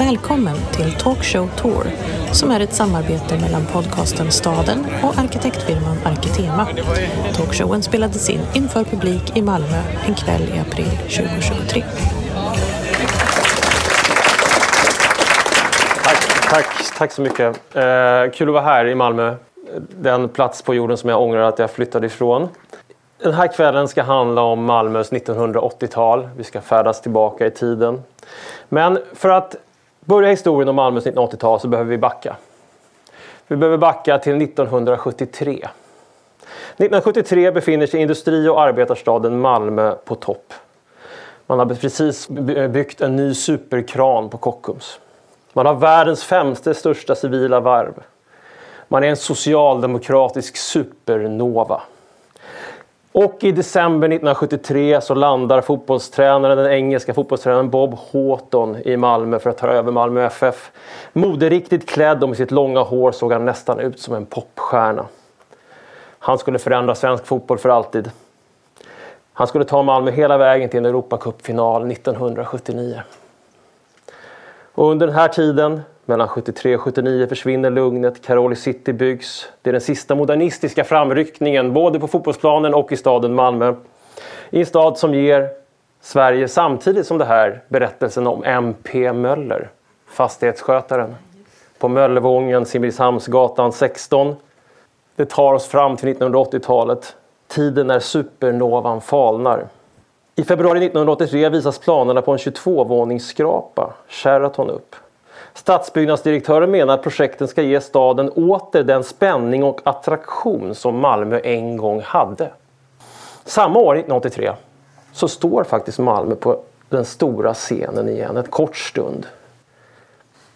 Välkommen till Talkshow Tour som är ett samarbete mellan podcasten Staden och arkitektfirman Arkitema. Talkshowen spelades in inför publik i Malmö en kväll i april 2023. Tack, tack, tack så mycket. Eh, kul att vara här i Malmö. Den plats på jorden som jag ångrar att jag flyttade ifrån. Den här kvällen ska handla om Malmös 1980-tal. Vi ska färdas tillbaka i tiden. Men för att börja historien om Malmös 1980-tal så behöver vi backa. Vi behöver backa till 1973. 1973 befinner sig industri och arbetarstaden Malmö på topp. Man har precis byggt en ny superkran på Kockums. Man har världens femte största civila varv. Man är en socialdemokratisk supernova. Och i december 1973 så landar fotbollstränaren, den engelska fotbollstränaren Bob Houghton i Malmö för att ta över Malmö FF. Moderiktigt klädd och med sitt långa hår såg han nästan ut som en popstjärna. Han skulle förändra svensk fotboll för alltid. Han skulle ta Malmö hela vägen till en Europacupfinal 1979. Och under den här tiden mellan 73 och 79 försvinner lugnet, Caroli City byggs. Det är den sista modernistiska framryckningen både på fotbollsplanen och i staden Malmö. I en stad som ger Sverige samtidigt som det här berättelsen om MP Möller, fastighetsskötaren på Möllevången, Simrishamnsgatan 16. Det tar oss fram till 1980-talet, tiden när supernovan falnar. I februari 1983 visas planerna på en 22-våningsskrapa, Sheraton upp. Stadsbyggnadsdirektören menar att projekten ska ge staden åter den spänning och attraktion som Malmö en gång hade. Samma år, 1983, så står faktiskt Malmö på den stora scenen igen, ett kort stund.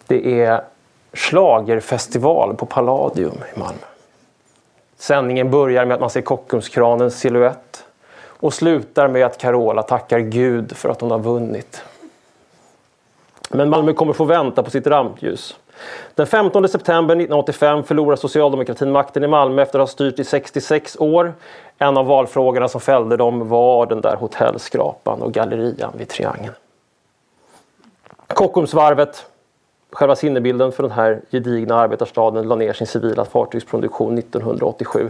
Det är slagerfestival på Palladium i Malmö. Sändningen börjar med att man ser Kockumskranens siluett och slutar med att Carola tackar Gud för att hon har vunnit. Men Malmö kommer få vänta på sitt rampljus. Den 15 september 1985 förlorar socialdemokratin makten i Malmö efter att ha styrt i 66 år. En av valfrågorna som fällde dem var den där hotellskrapan och gallerian vid Triangeln. Kockumsvarvet, själva sinnebilden för den här gedigna arbetarstaden, la ner sin civila fartygsproduktion 1987.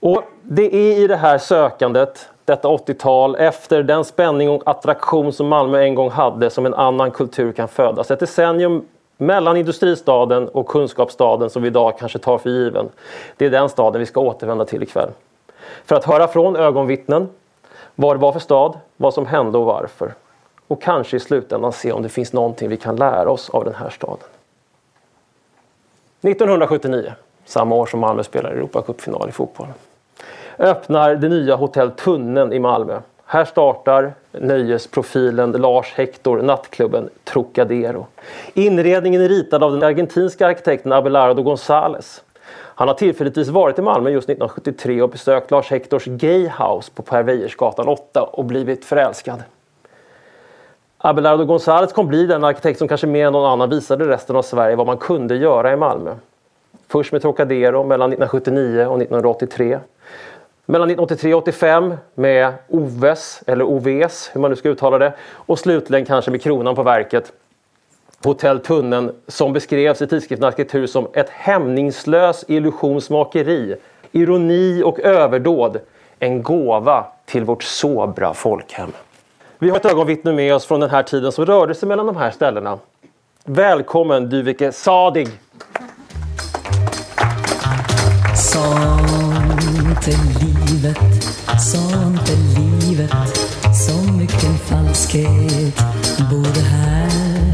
Och det är i det här sökandet detta 80-tal efter den spänning och attraktion som Malmö en gång hade som en annan kultur kan födas. Ett decennium mellan industristaden och kunskapsstaden som vi idag kanske tar för given. Det är den staden vi ska återvända till ikväll. För att höra från ögonvittnen vad det var för stad, vad som hände och varför. Och kanske i slutändan se om det finns någonting vi kan lära oss av den här staden. 1979, samma år som Malmö spelar Europacupfinal i fotboll öppnar det nya Hotell Tunneln i Malmö. Här startar nöjesprofilen Lars Hector nattklubben Trocadero. Inredningen är ritad av den argentinska arkitekten Abelardo González. Han har tillfälligtvis varit i Malmö just 1973 och besökt Lars Hectors Gay House på Per Weijersgatan 8 och blivit förälskad. Abelardo González kom bli den arkitekt som kanske mer än någon annan visade resten av Sverige vad man kunde göra i Malmö. Först med Trocadero mellan 1979 och 1983. Mellan 1983 och 85 med Oves, eller Oves, hur man nu ska uttala det. Och slutligen kanske med kronan på verket Hotell Tunneln som beskrevs i tidskriften Arkitektur som ett hämningslös illusionsmakeri, ironi och överdåd. En gåva till vårt sobra folkhem. Vi har ett ögonvittne med oss från den här tiden som rörde sig mellan de här ställena. Välkommen Dyveke Sadig! Sånt är livet, sånt är livet Så mycket falskhet. Bor här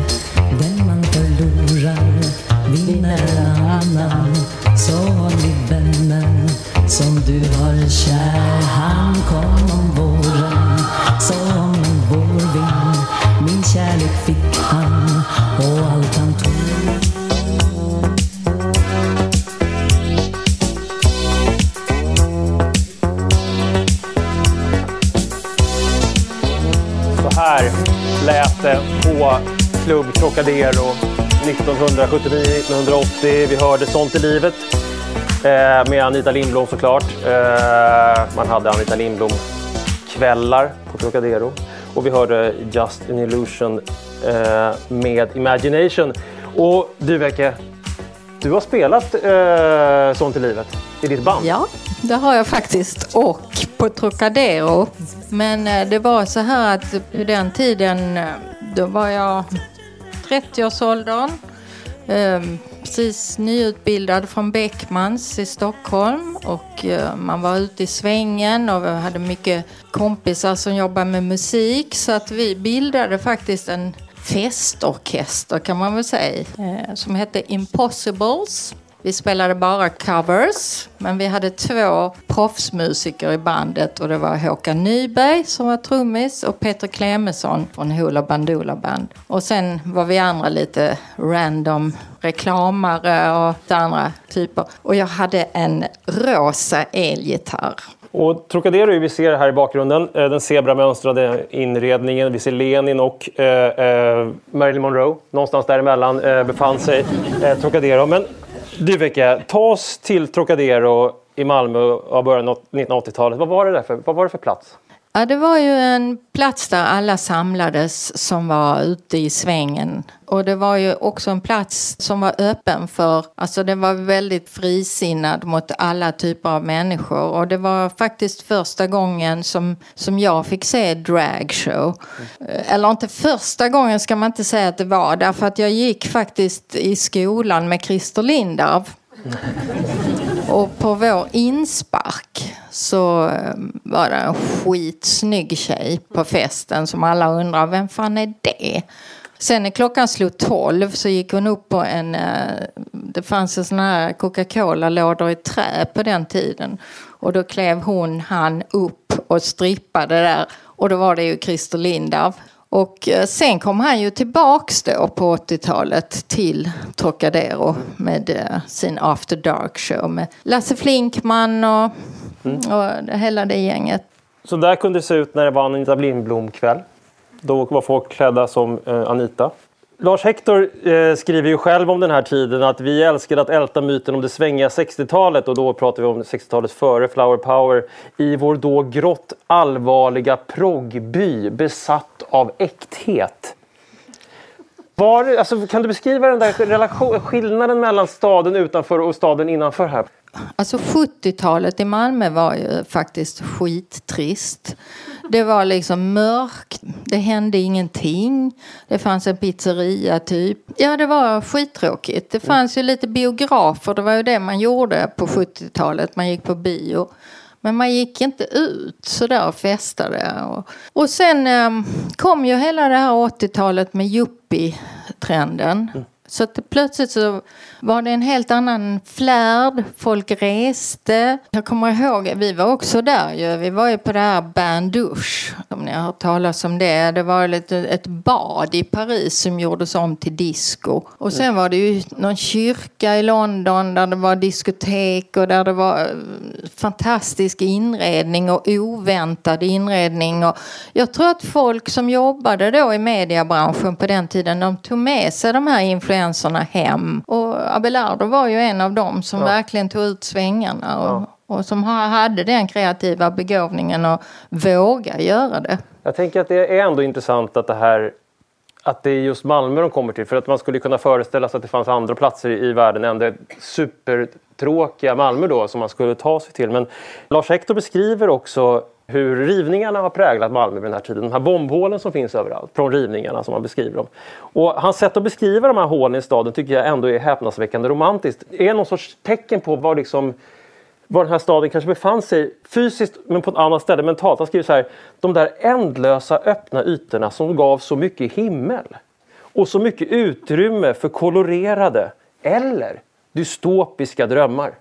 Den man förlorar vinner lät det på Club Trocadero 1979-1980. Vi hörde Sånt i livet eh, med Anita Lindblom såklart. Eh, man hade Anita Lindblom kvällar på Trocadero. Och vi hörde Just an illusion eh, med Imagination. Och du Vecke, du har spelat eh, Sånt i livet i ditt band. Ja, det har jag faktiskt. Och på Trocadero. Men eh, det var så här att på den tiden, eh, då var jag 30-årsåldern. Ehm, precis nyutbildad från Beckmans i Stockholm och eh, man var ute i svängen och vi hade mycket kompisar som jobbade med musik så att vi bildade faktiskt en festorkester kan man väl säga som hette Impossibles. Vi spelade bara covers, men vi hade två proffsmusiker i bandet och det var Håkan Nyberg som var trummis och Peter Klemesson från Hoola Bandoola Band. Och sen var vi andra lite random reklamare och andra typer. Och jag hade en rosa elgitarr. Och Trocadero vi ser här i bakgrunden, eh, den zebramönstrade inredningen. Vi ser Lenin och eh, eh, Marilyn Monroe. Någonstans däremellan eh, befann sig eh, Trocadero. Men du Vecka, ta oss till Trocadero i Malmö av början av 1980-talet. Vad var det där för, vad var det för plats? Ja, det var ju en plats där alla samlades som var ute i svängen. Och det var ju också en plats som var öppen för, alltså den var väldigt frisinnad mot alla typer av människor. Och det var faktiskt första gången som, som jag fick se dragshow. Eh, eller inte första gången ska man inte säga att det var, därför att jag gick faktiskt i skolan med Christer Lindarw. Och på vår inspark så ehm, var det en skitsnygg tjej på festen som alla undrar vem fan är det? Sen när klockan slog tolv så gick hon upp på en, eh, det fanns en sån här Coca-Cola-lådor i trä på den tiden. Och då klev hon, han upp och strippade där. Och då var det ju Christer Lindarw. Och eh, sen kom han ju tillbaks då på 80-talet till Trocadero med eh, sin After Dark show med Lasse Flinkman och, och hela det gänget. Så där kunde det se ut när det var Anita Lindblom-kväll. Då var folk klädda som eh, Anita. Lars Hector eh, skriver ju själv om den här tiden att vi älskade att älta myten om det svängiga 60-talet och då pratar vi om 60-talet före Flower Power i vår då grått allvarliga proggby besatt av äkthet. Var, alltså, kan du beskriva den där relation, skillnaden mellan staden utanför och staden innanför här? Alltså 70-talet i Malmö var ju faktiskt skittrist. Det var liksom mörkt, det hände ingenting. Det fanns en pizzeria typ. Ja, det var skittråkigt. Det fanns ju lite biografer, det var ju det man gjorde på 70-talet. Man gick på bio. Men man gick inte ut sådär och festade. Och, sen ehm, kom ju hela det här 80-talet med yuppie-trenden. Mm. Så att plötsligt så var det en helt annan flärd. Folk reste. Jag kommer ihåg, vi var också där ju. Vi var ju på det här Bandouche, Om ni har hört talas om det. Det var lite, ett bad i Paris som gjordes om till disco. Och sen var det ju någon kyrka i London där det var diskotek och där det var eh, fantastisk inredning och oväntad inredning. Och jag tror att folk som jobbade då i mediebranschen på den tiden, de tog med sig de här influenserna hem. Och Abelardo var ju en av dem som Ja. verkligen tog ut svängarna och, Ja. och som ha- hade den kreativa begåvningen att våga göra det. Jag tänker att det är ändå intressant att det här att det är just Malmö de kommer till. För att man skulle kunna föreställa sig att det fanns andra platser i världen än det supertråkiga Malmö då som man skulle ta sig till. Men Lars Hector beskriver också hur rivningarna har präglat Malmö vid den här tiden. De här bombhålen som finns överallt från rivningarna som han beskriver dem. Och hans sätt att beskriva de här hålen i staden tycker jag ändå är häpnadsväckande romantiskt. Det är någon sorts tecken på vad liksom var den här staden kanske befann sig fysiskt men på ett annat ställe mentalt. Han skriver så här. De där ändlösa öppna ytorna som gav så mycket himmel och så mycket utrymme för kolorerade eller dystopiska drömmar.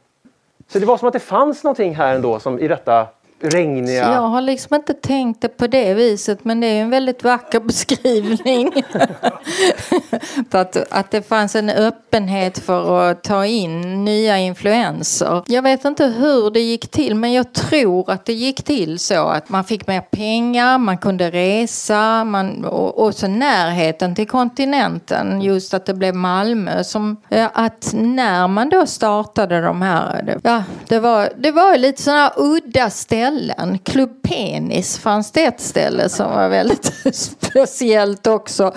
Så det var som att det fanns någonting här ändå som i detta regniga... Jag har liksom inte tänkt det på det viset men det är en väldigt vacker beskrivning. att, att det fanns en öppenhet för att ta in nya influenser. Jag vet inte hur det gick till men jag tror att det gick till så att man fick mer pengar, man kunde resa man, och, och så närheten till kontinenten. Just att det blev Malmö. Som, eh, att när man då startade de här, det, ja, det var, det var lite sådana udda ställen. Club Penis fanns det ett ställe som var väldigt speciellt också.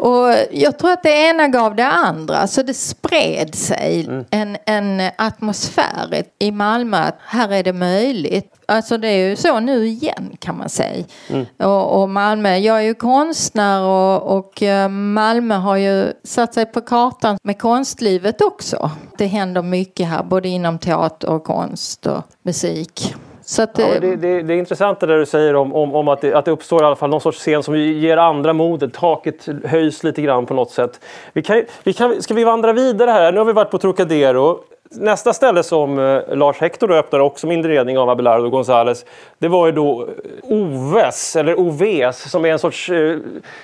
Och jag tror att det ena gav det andra. Så det spred sig mm. en, en atmosfär i Malmö att här är det möjligt. Alltså det är ju så nu igen kan man säga. Mm. Och, och, Malmö, jag är ju konstnär och, och eh, Malmö har ju satt sig på kartan med konstlivet också. Det händer mycket här både inom teater och konst och musik. Att, ja, eh, det, det, det, är intressant det där du säger om, om, om att, det, att det uppstår i alla fall någon sorts scen som ger andra modet. Taket höjs lite grann på något sätt. Vi kan, vi kan, ska vi vandra vidare här? Nu har vi varit på Trocadero. Nästa ställe som eh, Lars Hector öppnade också med inredning av Abelardo Gonzales det var ju då Oves, eller Oves, som är en sorts eh,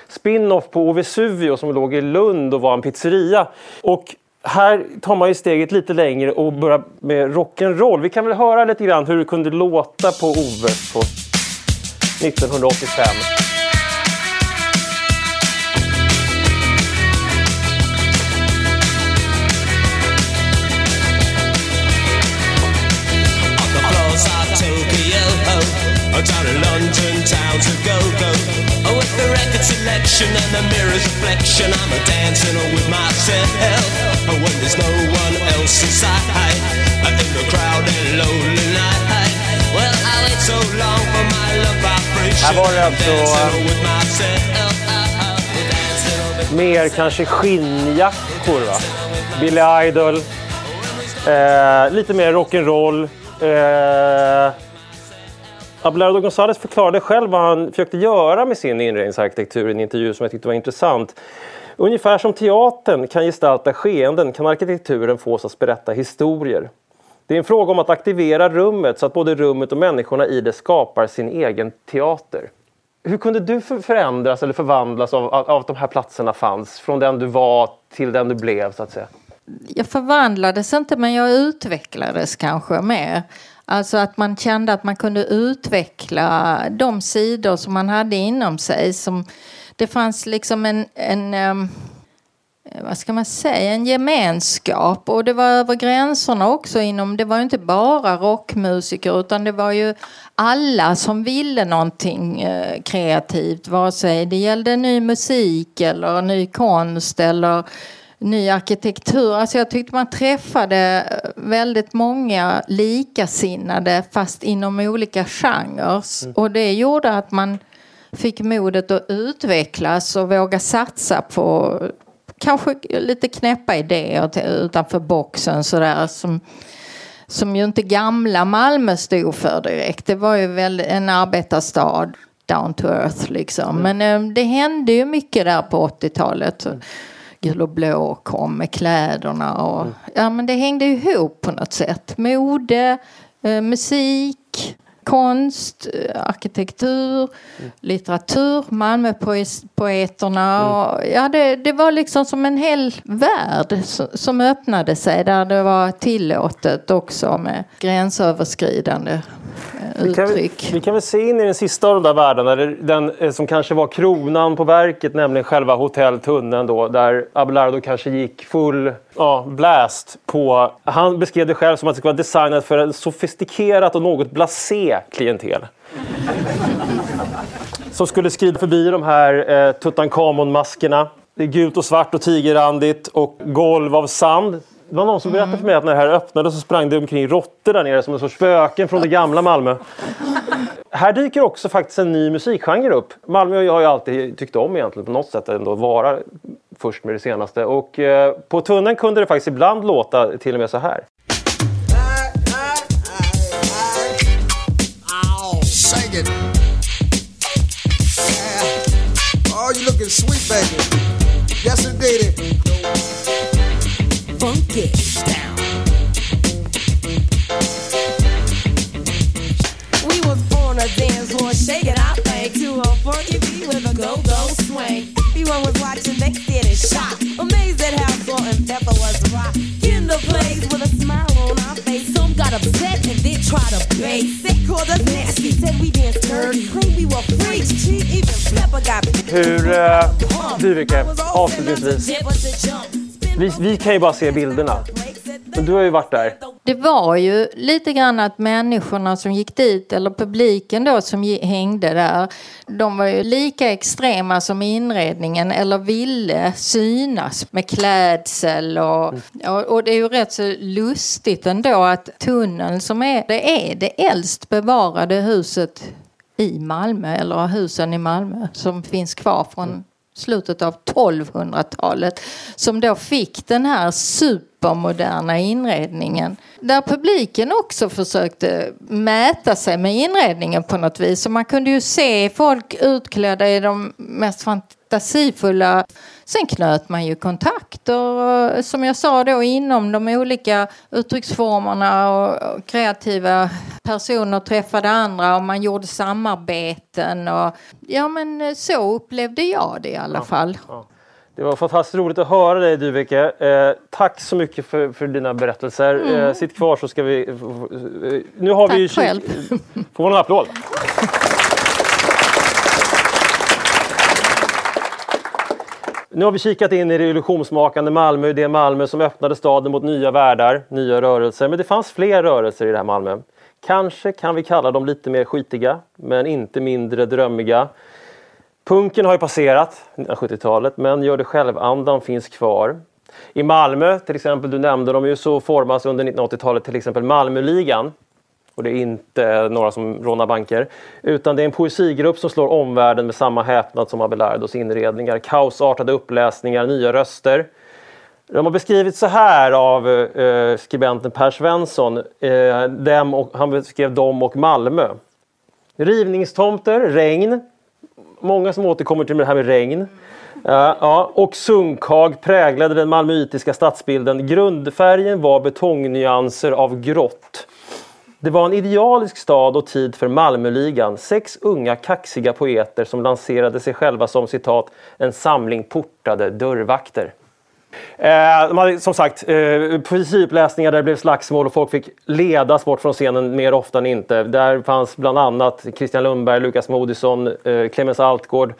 spin-off på Ovesuvio som låg i Lund och var en pizzeria. Och här tar man ju steget lite längre och börjar med rock'n'roll. Vi kan väl höra lite grann hur det kunde låta på Ove på 1985. Down in London town to go go the record selection and the mirror's reflection. I'm a dancing with myself. When there's no one else inside. In the crowded lonely night. Well, I wait so long for my love vibration. Här var det alltså... Mer kanske skinnjackor va? Billy Idol. Eh, lite mer rock'n'roll. Eh, Abelardo González förklarade själv vad han försökte göra med sin inredningsarkitektur i en intervju som jag tyckte var intressant. Ungefär som teatern kan gestalta skeenden kan arkitekturen få oss att berätta historier. Det är en fråga om att aktivera rummet så att både rummet och människorna i det skapar sin egen teater. Hur kunde du förändras eller förvandlas av, att de här platserna fanns? Från den du var till den du blev så att säga. Jag förvandlades inte men jag utvecklades kanske mer. Alltså att man kände att man kunde utveckla de sidor som man hade inom sig. Som, det fanns liksom en, en um, vad ska man säga, en gemenskap och det var över gränserna också inom, det var ju inte bara rockmusiker utan det var ju alla som ville någonting eh, kreativt, vare sig det gällde ny musik eller ny konst eller ny arkitektur. Alltså jag tyckte man träffade väldigt många likasinnade fast inom olika genrer. Mm. Och det gjorde att man fick modet att utvecklas och våga satsa på kanske lite knäppa idéer utanför boxen sådär som, som ju inte gamla Malmö stod för direkt. Det var ju väl en arbetarstad down to earth liksom. Mm. Men eh, det hände ju mycket där på 80-talet. Mm gul och blå kom med kläderna. Och, mm. Ja men det hängde ihop på något sätt. Mode, eh, musik, konst, eh, arkitektur, mm. litteratur, Malmöpoeterna. Mm. Och, ja, det, det var liksom som en hel värld som öppnade sig där det var tillåtet också med gränsöverskridande vi kan, vi kan väl se in i den sista av de där världarna, den eh, som kanske var kronan på verket, nämligen själva hotelltunneln då, där Abelardo kanske gick full ja, blast på... Han beskrev det själv som att det skulle vara designat för ett sofistikerat och något blasé klientel. som skulle skrida förbi de här eh, Tutankhamon-maskerna. Det är gult och svart och tigerrandigt och golv av sand. Det var någon som berättade för mig att när det här öppnade så sprang det omkring råttor där nere som en sorts spöken från det gamla Malmö. Här dyker också faktiskt en ny musikgenre upp. Malmö har ju alltid tyckt om egentligen på något sätt ändå vara först med det senaste. Och eh, på tunneln kunde det faktiskt ibland låta till och med så här. Oh, you looking sweet, baby. Yes, indeed. get down. We was on a dance floor, shaking our thing to a funky beat with a go-go swing. Everyone was watching, they did it shot. Amazed at how salt and pepper was rock. In the place with a smile upset and then tried to base. They called us nasty, said we danced dirty. Claimed we were freaks, cheap, even Pepper got Hur, uh, Viveke, avslutningsvis. Vi, vi kan ju bara se bilderna. Men du har ju varit där. Det var ju lite grann att människorna som gick dit, eller publiken då som hängde där, de var ju lika extrema som inredningen eller ville synas med klädsel och, och det är ju rätt så lustigt ändå att tunneln som är, det är det äldst bevarade huset i Malmö, eller husen i Malmö som finns kvar från slutet av 1200-talet som då fick den här supermoderna inredningen. Där publiken också försökte mäta sig med inredningen på något vis. Så man kunde ju se folk utklädda i de mest fantasifulla Sen knöt man ju kontakter, som jag sa då, inom de olika uttrycksformerna och kreativa personer träffade andra och man gjorde samarbeten. Och, ja, men så upplevde jag det i alla fall. Ja. Det var fantastiskt roligt att höra dig Dyveke. Eh, tack så mycket för, för dina berättelser. Mm. Eh, sitt kvar så ska vi... Eh, nu har tack vi ju själv. Får man en applåd? Nu har vi kikat in i det illusionsmakande Malmö, det Malmö som öppnade staden mot nya världar, nya rörelser. Men det fanns fler rörelser i det här Malmö. Kanske kan vi kalla dem lite mer skitiga, men inte mindre drömmiga. Punken har ju passerat 1970-talet, men gör det själv-andan finns kvar. I Malmö, till exempel, du nämnde dem ju, så formas under 1980-talet till exempel Malmöligan och det är inte några som rånar banker. Utan det är en poesigrupp som slår omvärlden med samma häpnad som Abelardos inredningar. Kaosartade uppläsningar, nya röster. De har beskrivits så här av eh, skribenten Per Svensson. Eh, dem och, han beskrev dem och Malmö. Rivningstomter, regn. Många som återkommer till det här med regn. Eh, ja, och sunkhag präglade den malmöitiska stadsbilden. Grundfärgen var betongnyanser av grått. Det var en idealisk stad och tid för Malmöligan. Sex unga kaxiga poeter som lanserade sig själva som citat en samling portade dörrvakter. Eh, de hade som sagt eh, poesiuppläsningar där det blev slagsmål och folk fick ledas bort från scenen mer ofta än inte. Där fanns bland annat Christian Lundberg, Lukas Moodysson, eh, Clemens Altgård.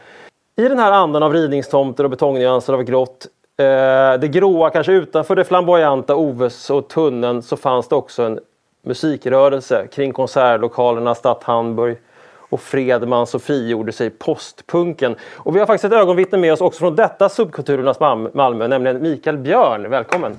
I den här andan av ridningstomter och betongnyanser av grått eh, det gråa kanske utanför det flamboyanta Oves och tunneln så fanns det också en musikrörelse kring konsertlokalerna Stadt Hamburg och Fredman så frigjorde sig postpunken. Och vi har faktiskt ett ögonvittne med oss också från detta subkulturernas Malmö, nämligen Mikael Björn. Välkommen!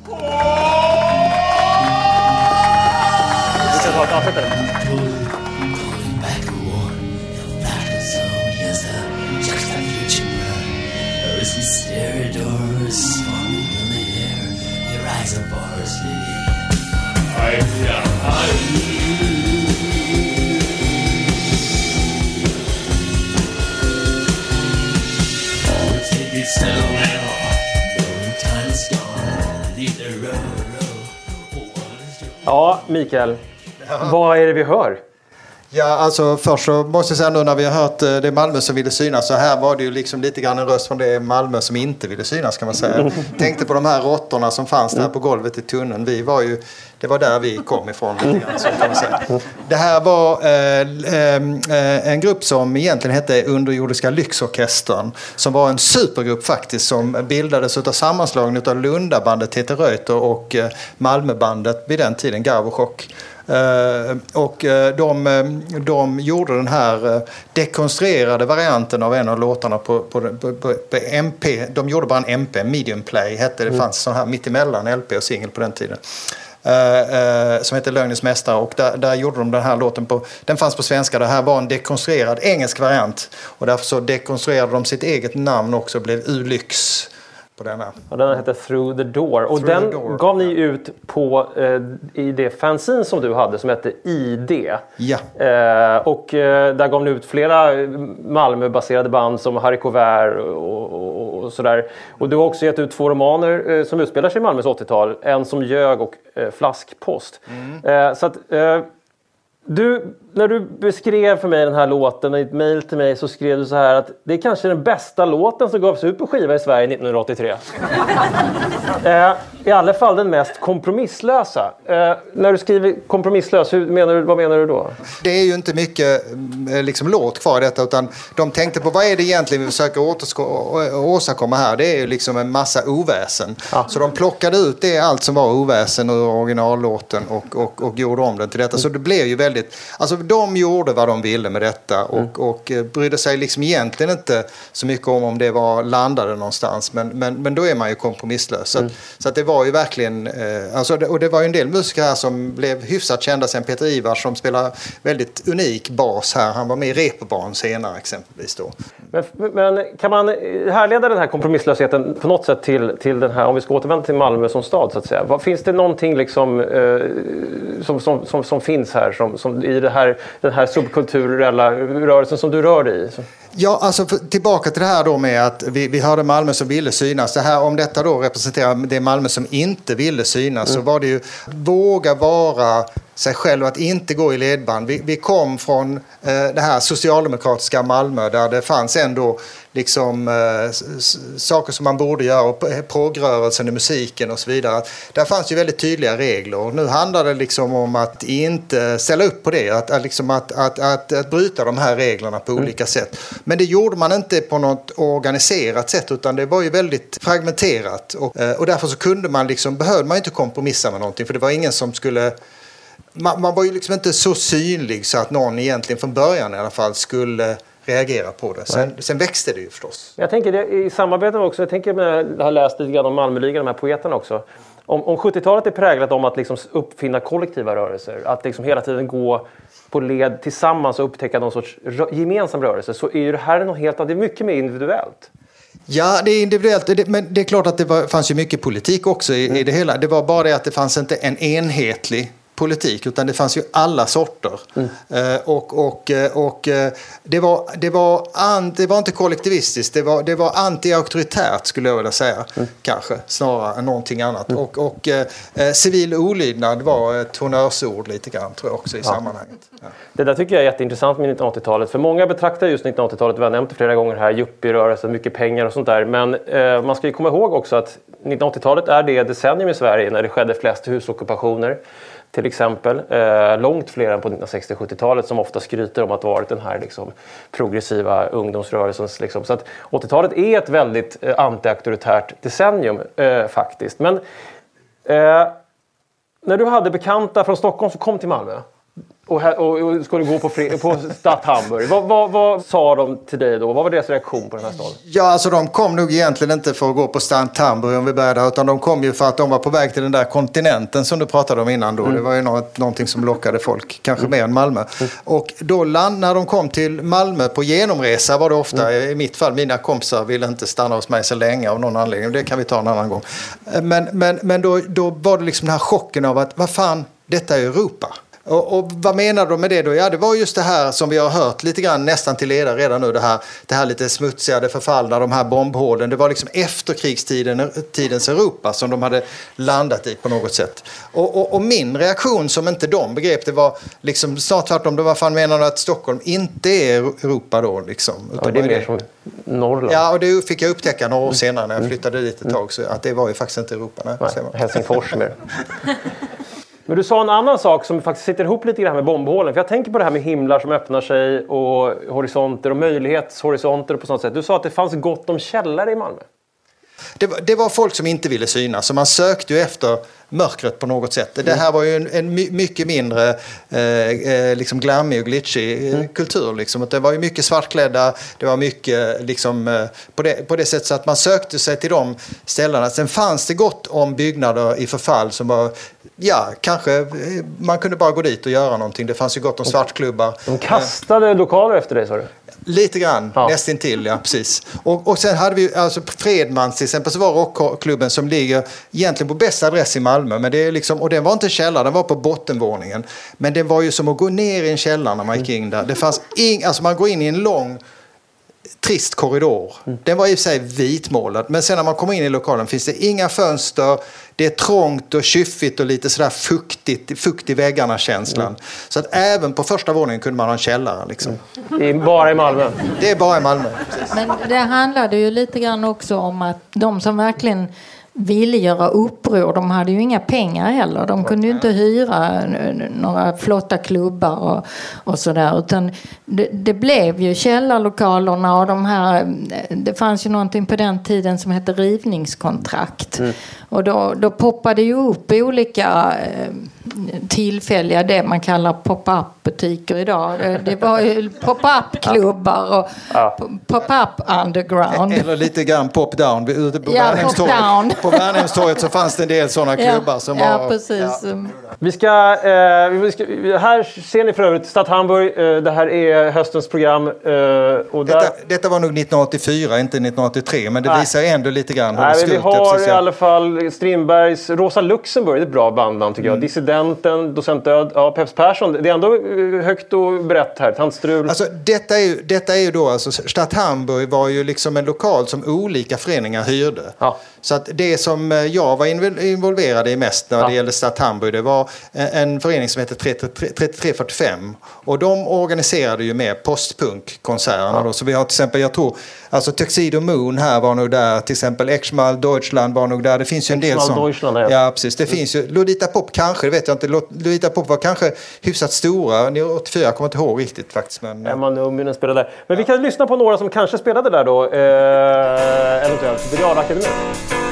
Ja, Mikael. Ja. Vad är det vi hör? Ja, alltså först så måste jag säga nu när vi har hört eh, det Malmö som ville synas så här var det ju liksom lite grann en röst från det Malmö som inte ville synas kan man säga. Tänkte på de här råttorna som fanns där på golvet i tunneln. Vi var ju, det var där vi kom ifrån lite grann, så kan man säga. Det här var eh, eh, en grupp som egentligen hette Underjordiska Lyxorkestern. Som var en supergrupp faktiskt som bildades av sammanslagning av Lundabandet Teter Reuter och eh, Malmöbandet vid den tiden, Garv och Chock. Eh, och eh, de, eh, de gjorde den här dekonstruerade varianten av en av låtarna på, på, på, på MP. De gjorde bara en MP, medium play hette det. Det mm. fanns sån här mittemellan LP och singel på den tiden. Som heter Lögnens mästare och där, där, gjorde de den här låten på, den fanns på svenska, det här var en dekonstruerad engelsk variant och därför så dekonstruerade de sitt eget namn också och blev Ulyx på denna. Ja, den hette Through the Door. Och Through den door. gav ni ut på, eh, i det fanzine som du hade som hette ID. Ja. Eh, och eh, där gav ni ut flera Malmö-baserade band som Harry Covert och, och, och, sådär. Och du har också gett ut två romaner eh, som utspelar sig i Malmös 80-tal. En som ljög och eh, Flaskpost. Mm. Eh, så att, du när du beskrev för mig den här låten i ett mejl till mig så skrev du så här att det är kanske den bästa låten som gavs ut på skiva i Sverige 1983. eh, I alla fall den mest kompromisslösa. Eh, när du skriver kompromisslös, hur menar du, vad menar du då? Det är ju inte mycket eh, liksom, låt kvar i detta utan de tänkte på vad är det egentligen vi försöker åstadkomma här. Det är ju liksom en massa oväsen. Ja. Så de plockade ut det, allt som var oväsen ur originallåten och, och, och gjorde om den till detta. Så det blev ju väldigt, alltså de gjorde vad de ville med detta och, och eh, brydde sig liksom egentligen inte så mycket om om det var landade någonstans. Men, men, men då är man ju kompromisslös. Så, att, så att det var ju verkligen, eh, alltså, och det var ju en del musiker här som blev hyfsat kända sen. Peter Ivars som spelar väldigt unik bas här. Han var med i Reeperbahn senare exempelvis då. Men, men kan man härleda den här kompromisslösheten på något sätt till, till den här, om vi ska återvända till Malmö som stad så att säga. Vad, finns det någonting liksom, eh, som, som, som, som finns här som, som i det här, den här subkulturella rörelsen som du rör dig i? Ja, alltså tillbaka till det här då med att vi, vi hörde Malmö som ville synas. Det här, om detta då representerar det Malmö som inte ville synas så var det ju våga vara sig själv, att inte gå i ledband. Vi, vi kom från eh, det här socialdemokratiska Malmö där det fanns ändå liksom eh, saker som man borde göra och p- progrörelsen i musiken och så vidare. Där fanns ju väldigt tydliga regler och nu handlar det liksom om att inte ställa upp på det, att, att, liksom att, att, att, att bryta de här reglerna på olika sätt. Men det gjorde man inte på något organiserat sätt utan det var ju väldigt fragmenterat och, eh, och därför så kunde man liksom, behövde man inte kompromissa med någonting för det var ingen som skulle man, man var ju liksom inte så synlig så att någon egentligen från början i alla fall skulle reagera på det. Sen, sen växte det ju förstås. Jag tänker det, i samarbete också, jag tänker jag har läst lite grann om Malmöligan, de här poeterna också. Om, om 70-talet är präglat om att liksom uppfinna kollektiva rörelser, att liksom hela tiden gå på led tillsammans och upptäcka någon sorts rö- gemensam rörelse, så är ju det här något helt annat. Det är mycket mer individuellt. Ja, det är individuellt. Men det är klart att det var, fanns ju mycket politik också i, i det hela. Det var bara det att det fanns inte en enhetlig politik utan det fanns ju alla sorter. Eh, och och, eh, och eh, det, var, det, var an, det var inte kollektivistiskt, det var, det var anti-auktoritärt skulle jag vilja säga. Kanske, snarare än någonting annat. Och, och eh, eh, civil olydnad var ett honnörsord lite grann tror jag också i sammanhanget. Ja. Det där tycker jag är jätteintressant med 1980-talet. För många betraktar just 1980-talet, vi har nämnt det flera gånger här, yuppierörelsen, mycket pengar och sånt där. Men eh, man ska ju komma ihåg också att 1980-talet är det decennium i Sverige när det skedde flest husockupationer. Till exempel. Eh, långt fler än på 1960-70-talet som ofta skryter om att ha varit den här liksom, progressiva ungdomsrörelsens... Liksom. Så att 80-talet är ett väldigt eh, antiauktoritärt decennium eh, faktiskt. Men eh, när du hade bekanta från Stockholm som kom till Malmö och, här, och, skulle gå på, fri, på Stadt Hamburg. Vad, vad, vad sa de till dig då? Vad var deras reaktion på den här staden? Ja, alltså de kom nog egentligen inte för att gå på Stant Hamburg om vi börjar där, utan de kom ju för att de var på väg till den där kontinenten som du pratade om innan då. Det var ju något, någonting som lockade folk, kanske mer än Malmö. Och då land, när de kom till Malmö på genomresa var det ofta, i mitt fall, mina kompisar ville inte stanna hos mig så länge av någon anledning. Det kan vi ta en annan gång. Men, men, men då, då var det liksom den här chocken av att, vad fan, detta är Europa. Och, och vad menar de med det då? Ja, det var just det här som vi har hört lite grann nästan till leda redan nu. Det här, det här lite smutsiga, det förfallna, de här bombhålen. Det var liksom efterkrigstiden, tidens Europa som de hade landat i på något sätt. Och, och, och min reaktion som inte de begrep det var liksom snart tvärtom. Det var fan menar du att Stockholm inte är Europa då liksom? Ja, det är mer som Norrland. Ja, och det fick jag upptäcka några år senare när jag flyttade dit ett tag. Så att det var ju faktiskt inte Europa. Nej. Helsingfors mer. Men du sa en annan sak som faktiskt sitter ihop lite grann med bombhålen. För jag tänker på det här med himlar som öppnar sig och horisonter och möjlighetshorisonter på sånt sätt. Du sa att det fanns gott om källare i Malmö. Det, var- det var folk som inte ville synas, så man sökte ju efter mörkret på något sätt. Det här var ju en, en my, mycket mindre eh, eh, liksom glammig och glitchig eh, kultur. Liksom. Det var ju mycket svartklädda, det var mycket liksom, eh, på, det, på det sättet så att man sökte sig till de ställena. Sen fanns det gott om byggnader i förfall som var, ja, kanske man kunde bara gå dit och göra någonting. Det fanns ju gott om svartklubbar. De kastade lokaler efter dig sa du? Lite grann, Ja. nästintill, ja precis. Och, och sen hade vi alltså Fredmans till exempel, så var rockklubben som ligger egentligen på bästa adress i Malmö. Men det är liksom, och den var inte källare, den var på bottenvåningen. Men det var ju som att gå ner i en källare när man gick in där. Det fanns ing, alltså man går in i en lång trist korridor. Den var i och för sig vitmålad, men sen när man kommer in i lokalen finns det inga fönster. Det är trångt och kyffigt och lite sådär fuktigt, fukt i väggarna känslan. Så att även på första våningen kunde man ha en källare. Liksom. I, bara i Malmö. Det är bara i Malmö. Men det handlade ju lite grann också om att de som verkligen ville göra uppror, de hade ju inga pengar heller. De kunde ju inte hyra några flotta klubbar och, och sådär. Utan det, det blev ju källarlokalerna och de här... Det fanns ju någonting på den tiden som hette rivningskontrakt. Och då, då poppade ju upp olika eh, tillfälliga, det man kallar pop-up butiker idag. Det, det var ju pop-up-klubbar och Ja. pop-up underground. Eller lite grann pop-down. Ute På Ja, Värnhemstorget- pop-down. På Värnhemstorget så fanns det en del sådana klubbar som ja, var... precis. Vi ska, eh, vi ska, här ser ni för övrigt Stadt Hamburg. Eh, det här är höstens program. Eh, och där, Detta, detta var nog 1984, inte 1983, men det Nej. visar ändå lite grann hur det Nej, men vi har precis- i alla fall Strindbergs Rosa Luxemburg, det är ett bra bandnamn tycker jag. Dissidenten, Docent Död, ja, Peps Persson. Det är ändå eh, högt och brett här. Tantstrul. Alltså, detta, är ju, detta är ju då, alltså, Stadt Hamburg var ju liksom en lokal som olika föreningar hyrde. Ja. Så att det som eh, jag var invol- involverad i mest när Ja. det gällde Stadt Hamburg, det var en, en förening som hette 33 3345. Och de organiserade ju med postpunkkonserterna. då. Så vi har till exempel, jag tror, alltså Tuxedo Moon här var nog där, till exempel Exmal Deutschland var nog där. Det finns ju en del som... Deutschland, ja. Ja, precis. Det finns ju, Lolita Pop kanske, det vet jag inte. Lolita Pop var kanske hyfsat stora. 84, jag kommer inte ihåg riktigt faktiskt. Men, Emma Numminen spelade där. Men vi kan lyssna på några som kanske spelade där då. Eh, eventuellt. Biljardakademin.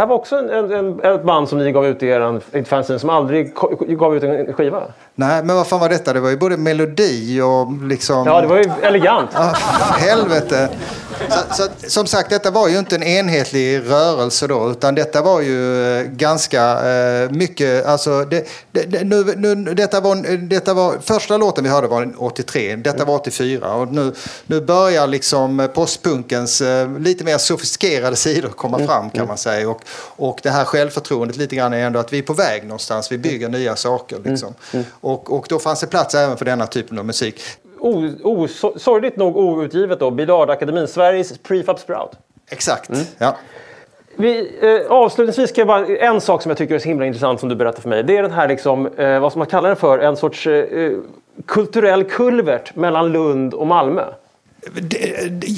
Här var också en, en, en, ett band som ni gav ut i er fanzine som aldrig gav ut en skiva. Nej, men vad fan var detta? Det var ju både melodi och liksom... Ja, det var ju elegant. Ah, helvete. Så, så, som sagt, detta var ju inte en enhetlig rörelse då, utan detta var ju eh, ganska eh, mycket, alltså, det, det, det, nu, nu, detta, var, detta var, första låten vi hörde var 83, detta var 84 och nu, nu börjar liksom postpunkens eh, lite mer sofistikerade sidor komma fram kan man säga. Och, och det här självförtroendet lite grann är ändå att vi är på väg någonstans, vi bygger nya saker liksom. Och, och då fanns det plats även för denna typen av musik. O, o, so, sorgligt nog outgivet då. Biljardakademin, Sveriges prefab sprout. Exakt. Ja. Vi, eh, avslutningsvis ska jag bara, en sak som jag tycker är så himla intressant som du berättar för mig. Det är den här liksom, eh, vad som man kallar det för, en sorts eh, kulturell kulvert mellan Lund och Malmö.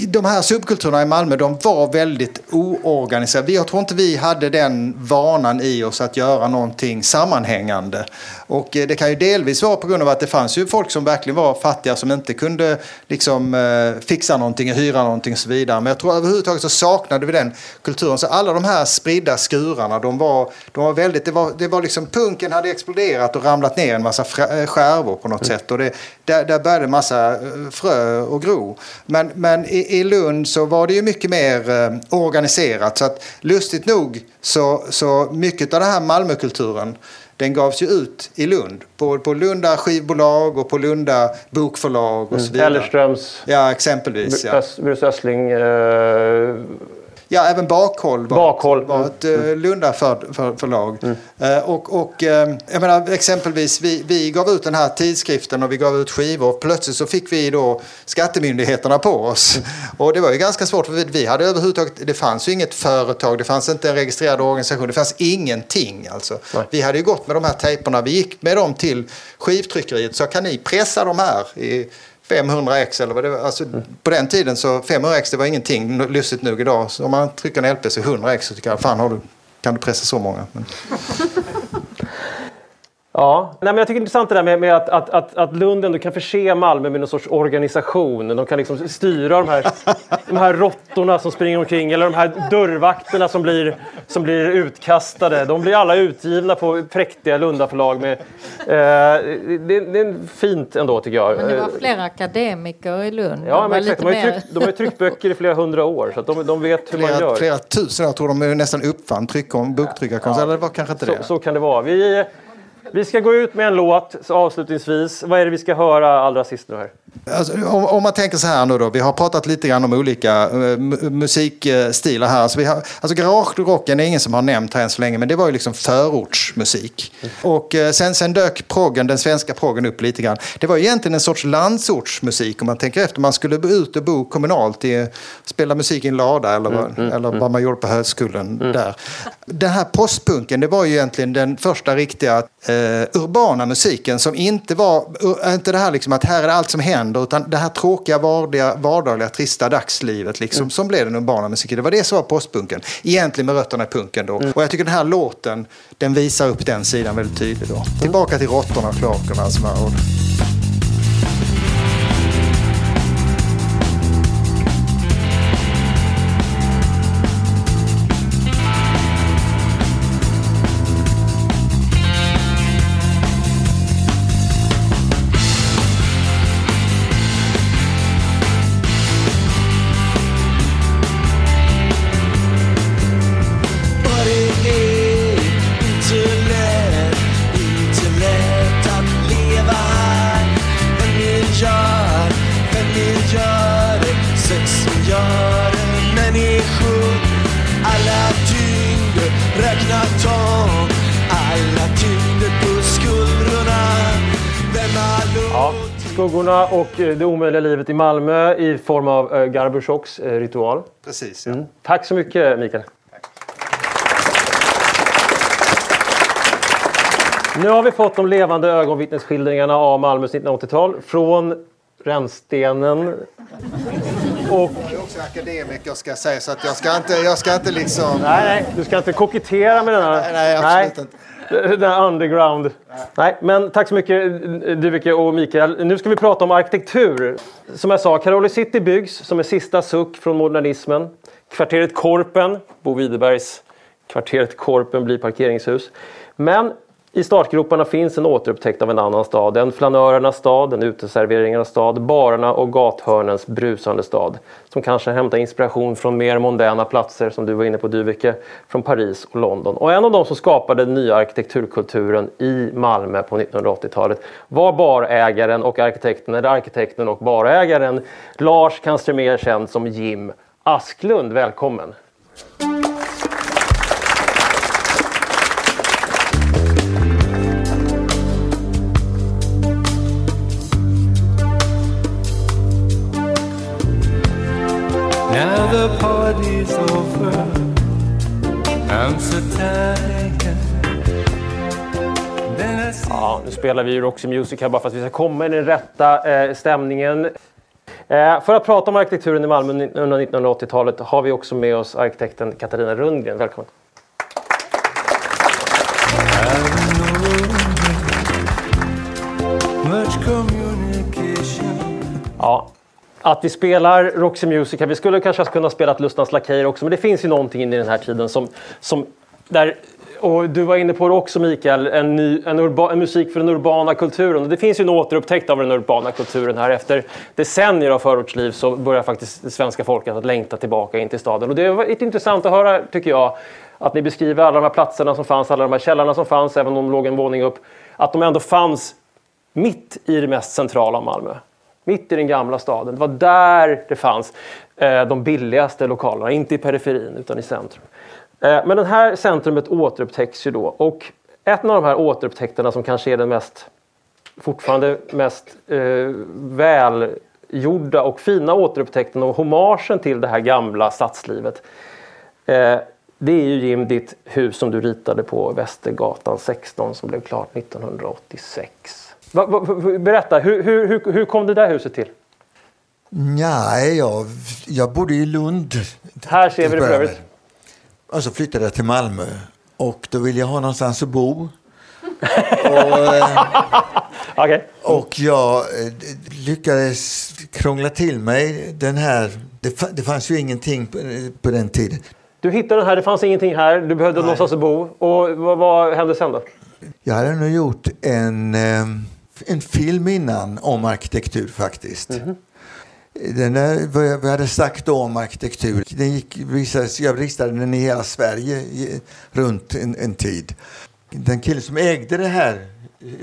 De- här subkulturerna i Malmö de var väldigt oorganiserade. Jag tror inte vi hade den vanan i oss att göra någonting sammanhängande. Och eh, det kan ju delvis vara på grund av att det fanns ju folk som verkligen var fattiga som inte kunde liksom, eh, fixa någonting, hyra någonting och så vidare. Men jag tror överhuvudtaget så saknade vi den kulturen. Så alla de här spridda skurarna, de var, de var väldigt, det var, det var liksom punken hade exploderat och ramlat ner en massa eh, skärvor på något sätt. Och det, där, där började massa eh, frö och gro. Men, men i, i Lund så var det ju mycket mer eh, organiserat. Så att lustigt nog så, så mycket av den här Malmökulturen den gavs ju ut i Lund. På, på Lunda skivbolag och på Lunda bokförlag och så vidare. Ellerströms, Ja, exempelvis. Ja. Bruce Östling. Eh, Ja, även Bakhåll var, Bakhåll. var ett uh, Lunda för, för, förlag. Eh, och och eh, jag menar, exempelvis, vi, vi gav ut den här tidskriften och vi gav ut skivor. Plötsligt så fick vi då skattemyndigheterna på oss. Och det var ju ganska svårt för vi, vi hade överhuvudtaget, det fanns ju inget företag, det fanns inte en registrerad organisation, det fanns ingenting alltså. Nej. Vi hade ju gått med de här tejperna, vi gick med dem till skivtryckeriet så kan ni pressa de här i 500 x eller vad det var. Alltså, På den tiden så 500 x det var ingenting lustigt nog idag. Så om man trycker en LP så 100 x så tycker jag fan har du, kan du pressa så många. Men, Ja, Nej, men jag tycker det är intressant det där med, med att, att, att, att Lund ändå kan förse Malmö med någon sorts organisation. De kan liksom styra de här, de här råttorna som springer omkring eller de här dörrvakterna som blir, som blir utkastade. De blir alla utgivna på präktiga Lundaförlag. Med, eh, det, det är fint ändå tycker jag. Men det var fler akademiker i Lund. Ja, De men exakt. De har, tryckt, de har ju tryckt böcker i flera hundra år så att de, de vet hur man Flera, gör. flera tusen, jag tror de är nästan uppfann tryckkonst, boktryckarkonst. Eller det var kanske inte Så, det. så kan det vara. Vi, vi ska gå ut med en låt så avslutningsvis. Vad är det vi ska höra allra sist nu här? Alltså, om, om man tänker så här nu då, vi har pratat lite grann om olika mu- musikstilar här. Alltså, vi har, alltså garagerocken är ingen som har nämnt här än så länge, men det var ju liksom förortsmusik. Och eh, sen, sen dök proggen, den svenska proggen upp lite grann. Det var egentligen en sorts landsortsmusik om man tänker efter. Man skulle ut och bo kommunalt, i, spela musik i en lada eller, vad, eller vad man gjorde på högskolan där. Den här postpunken, det var ju egentligen den första riktiga eh, urbana musiken som inte var, uh, inte det här liksom att här är allt som händer, utan det här tråkiga, vardagliga, vardagliga trista dagslivet liksom, som blev den urbana musiken. Det var det som var postpunken, egentligen med rötterna i punken då. Och jag tycker den här låten, den visar upp den sidan väldigt tydligt då. Tillbaka till råttorna och kloakerna som Skuggorna och eh, det omöjliga livet i Malmö i form av eh, Garbuchoks eh, ritual. Precis, ja. Mm. Tack så mycket Mikael. Nu har vi fått de levande ögonvittnesskildringarna av Malmös 1980-tal från rännstenen. Och Jag är också akademiker ska jag säga, så att jag ska inte, jag ska inte liksom... Nej, nej, du ska inte kokettera med denna... Nej, nej, absolut inte. Den här underground. Nej. men tack så mycket Dyveke och Mikael. Nu ska vi prata om arkitektur. Som jag sa, Caroli City byggs som en sista suck från modernismen. Kvarteret Korpen, Bo Widerbergs kvarteret Korpen blir parkeringshus. Men i startgroparna finns en återupptäckt av en annan stad. En flanörernas stad, en uteserveringarnas stad, barerna och gathörnens brusande stad. Som kanske hämtar inspiration från mer mondäna platser som du var inne på Dyveke, från Paris och London. Och en av de som skapade den nya arkitekturkulturen i Malmö på 1980-talet var barägaren och arkitekten, eller arkitekten och barägaren Lars, kanske mer känd som Jim Asklund. Välkommen! Spelar vi ju Roxy Music här bara för att vi ska komma i den rätta eh, stämningen. Eh, för att prata om arkitekturen i Malmö under 1980-talet har vi också med oss arkitekten Katarina Rundgren. Välkommen! Ja, att vi spelar Roxy Music här. Vi skulle kanske kunna spela Lustans Lakejer också, men det finns ju någonting i den här tiden som, som där och du var inne på det också Mikael, en, ny, en, urba, en musik för den urbana kulturen. Och det finns ju en återupptäckt av den urbana kulturen här. Efter decennier av förortsliv så börjar faktiskt det svenska folket att längta tillbaka in till staden. Och det var lite intressant att höra, tycker jag, att ni beskriver alla de här platserna som fanns, alla de här källarna som fanns, även om de låg en våning upp, att de ändå fanns mitt i det mest centrala av Malmö. Mitt i den gamla staden. Det var där det fanns eh, de billigaste lokalerna, inte i periferin utan i centrum. Eh, men det här centrumet återupptäcks ju då och ett av de här återupptäckterna som kanske är den mest fortfarande mest eh, välgjorda och fina återupptäckten och hommagen till det här gamla stadslivet. Eh, det är ju Jim ditt hus som du ritade på Västergatan 16 som blev klart 1986. Va, va, berätta, hur, hur, hur, kom det där huset till? Nej, jag, jag bodde i Lund. Här ser vi det för övrigt. Och så flyttade jag till Malmö. Och då ville jag ha någonstans att bo. Och, eh, Okej. och jag eh, lyckades krångla till mig den här... Det, det fanns ju ingenting på, på den tiden. Du hittade den här, det fanns ingenting här, du behövde någonstans att bo. Och vad, vad hände sen då? Jag hade nog gjort en, eh, en film innan om arkitektur faktiskt. Den där, vad jag- vad jag hade sagt då om arkitektur, den gick, visades, jag ristade den i hela Sverige i, runt en, en tid. Den killen som ägde det här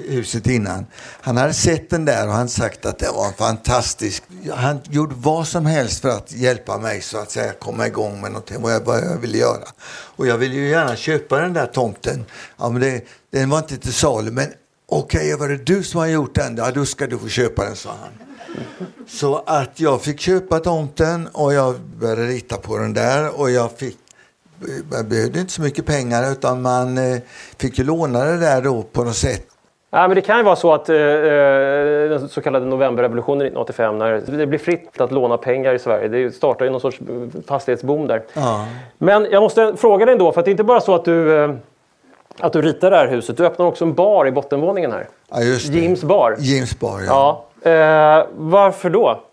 huset innan, han hade sett den där och han sagt att det var fantastisk... Han gjorde vad som helst för att hjälpa mig så att säga komma igång med någonting, vad jag, vad jag ville göra. Och jag ville ju gärna köpa den där tomten. Ja, men det, den var inte till salu, men okej, var det du som har gjort den? Ja, då ska du få köpa den, sa han. Så att jag fick köpa tomten och jag började rita på den där och jag fick jag behövde inte så mycket pengar utan man eh, fick ju låna det där då på något sätt. Ja, men det kan ju vara så att eh, eh, den så kallade novemberrevolutionen 1985 när det blir fritt att låna pengar i Sverige. Det startar ju någon sorts eh, fastighetsboom där. Ja. Men jag måste fråga dig ändå, för att det är inte bara så att du, eh, att du ritar det här huset. Du öppnar också en bar i bottenvåningen här. Ja. Jims bar. James Bar, ja. Ja. Eh, varför då?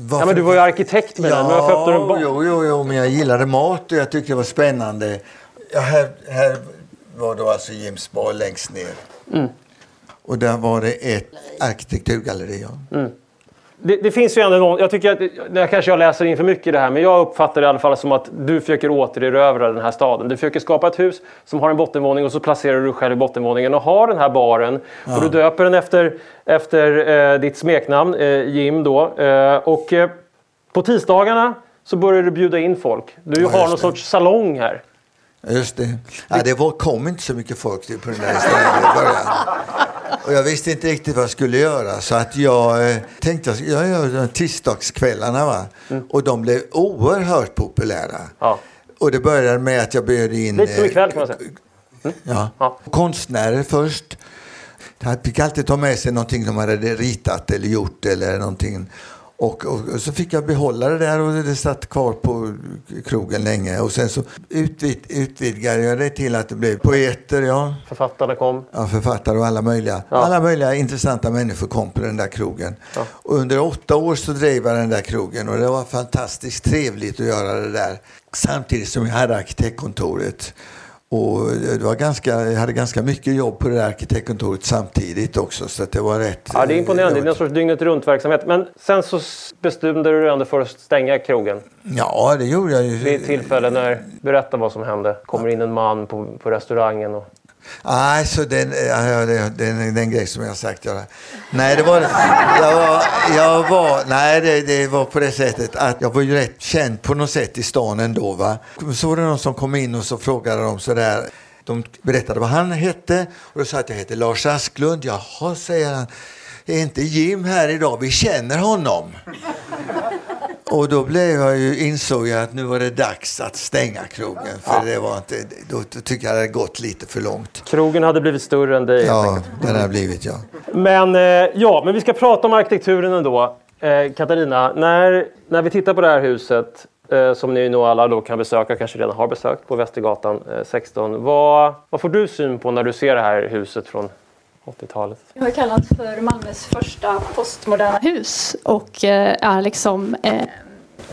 Varför- Ja, men du var ju arkitekt med den, men varför öppnar du en bar? Jo, jo, jo, men jag gillade mat och jag tyckte det var spännande. Ja, här, här var då alltså James Bar längst ner. Mm. Och där var det ett arkitekturgalleri. Ja. Det, det finns ju ändå någon, jag tycker att, det kanske jag läser in för mycket i det här, men jag uppfattar det i alla fall som att du försöker återerövra den här staden. Du försöker skapa ett hus som har en bottenvåning och så placerar du dig själv i bottenvåningen och har den här baren. Och du döper den efter, efter eh, ditt smeknamn, eh, Jim då. Eh, och eh, på tisdagarna så börjar du bjuda in folk. Du Ja, har någon det. sorts salong här. Just det. Ja, det var, kom inte så mycket folk på den där stället i början. Och jag visste inte riktigt vad jag skulle göra så att jag eh, tänkte att jag gör tisdagskvällarna va. Och de blev oerhört populära. Mm. Ja. Och det började med att jag bjöd in Lite som eh, ikväll kan man säga. Ja. Ja. Konstnärer först. De fick alltid ta med sig någonting de hade ritat eller gjort eller någonting. Och, och, och så fick jag behålla det där och det satt kvar på krogen länge. Och sen så utvid, utvidgade jag det till att det blev poeter, ja. Författarna kom. Ja, författare och alla möjliga. Ja. Alla möjliga intressanta människor kom på den där krogen. Och under åtta år så drev jag den där krogen och det var fantastiskt trevligt att göra det där. Samtidigt som jag hade arkitektkontoret. Och det var ganska, jag hade ganska mycket jobb på det där arkitektkontoret samtidigt också. Så det var rätt... Ja, det är imponerande. Det är eh, någon sorts dygnet runt-verksamhet. Men sen så bestämde du dig ändå för att stänga krogen. Ja, det gjorde jag ju. Vid ett tillfälle när, berätta vad som hände. Kommer in en man på, på restaurangen och... Nej, så den, eh, ja, det, den, den grej som jag har sagt. Jag, Nej, det var, jag var, jag var, nej det, det var på det sättet att jag var ju rätt känd på något sätt i stan ändå. Va? Så var det någon som kom in och så frågade de sådär. De berättade vad han hette och då sa att jag heter Lars Asklund. Jaha, säger han. Är inte Jim här idag? Vi känner honom. Och då blev jag ju, insåg jag att nu var det dags att stänga krogen. För det var inte, då, då tycker jag det hade gått lite för långt. Krogen hade blivit större än dig. Ja, den har blivit ja. Men, eh, ja, men vi ska prata om arkitekturen ändå. Eh, Katarina, när, när vi tittar på det här huset eh, som ni nog alla då kan besöka, kanske redan har besökt på Västergatan eh, 16. Vad, vad får du syn på när du ser det här huset från 80-talet? Jag har kallats för Malmös första postmoderna hus och eh, är liksom eh,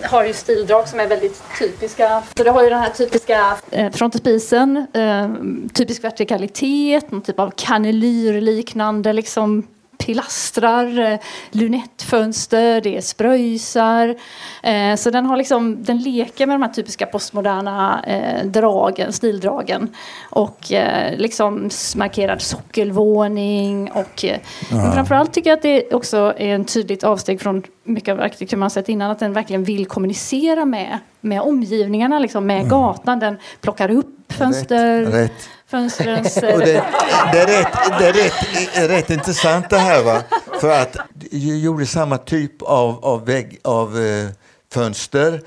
har ju stildrag som är väldigt typiska. Så det har ju den här typiska eh, frontespisen, eh, typisk vertikalitet, någon typ av kanelyrliknande liksom pilastrar, eh, lunettfönster, det är spröjsar. Eh, så den har liksom, den leker med de här typiska postmoderna eh, dragen, stildragen. Och liksom markerad sockelvåning och eh, men framförallt tycker jag att det också är en tydligt avsteg från mycket av arkitektur man sett innan, att den verkligen vill kommunicera med, med omgivningarna, liksom, med gatan. Den plockar upp fönster, Rätt, rätt. Fönstrens... Och eh, det, det, är rätt, det är rätt, rätt intressant det här va. För att jag gjorde samma typ av, av, vägg, av eh, fönster.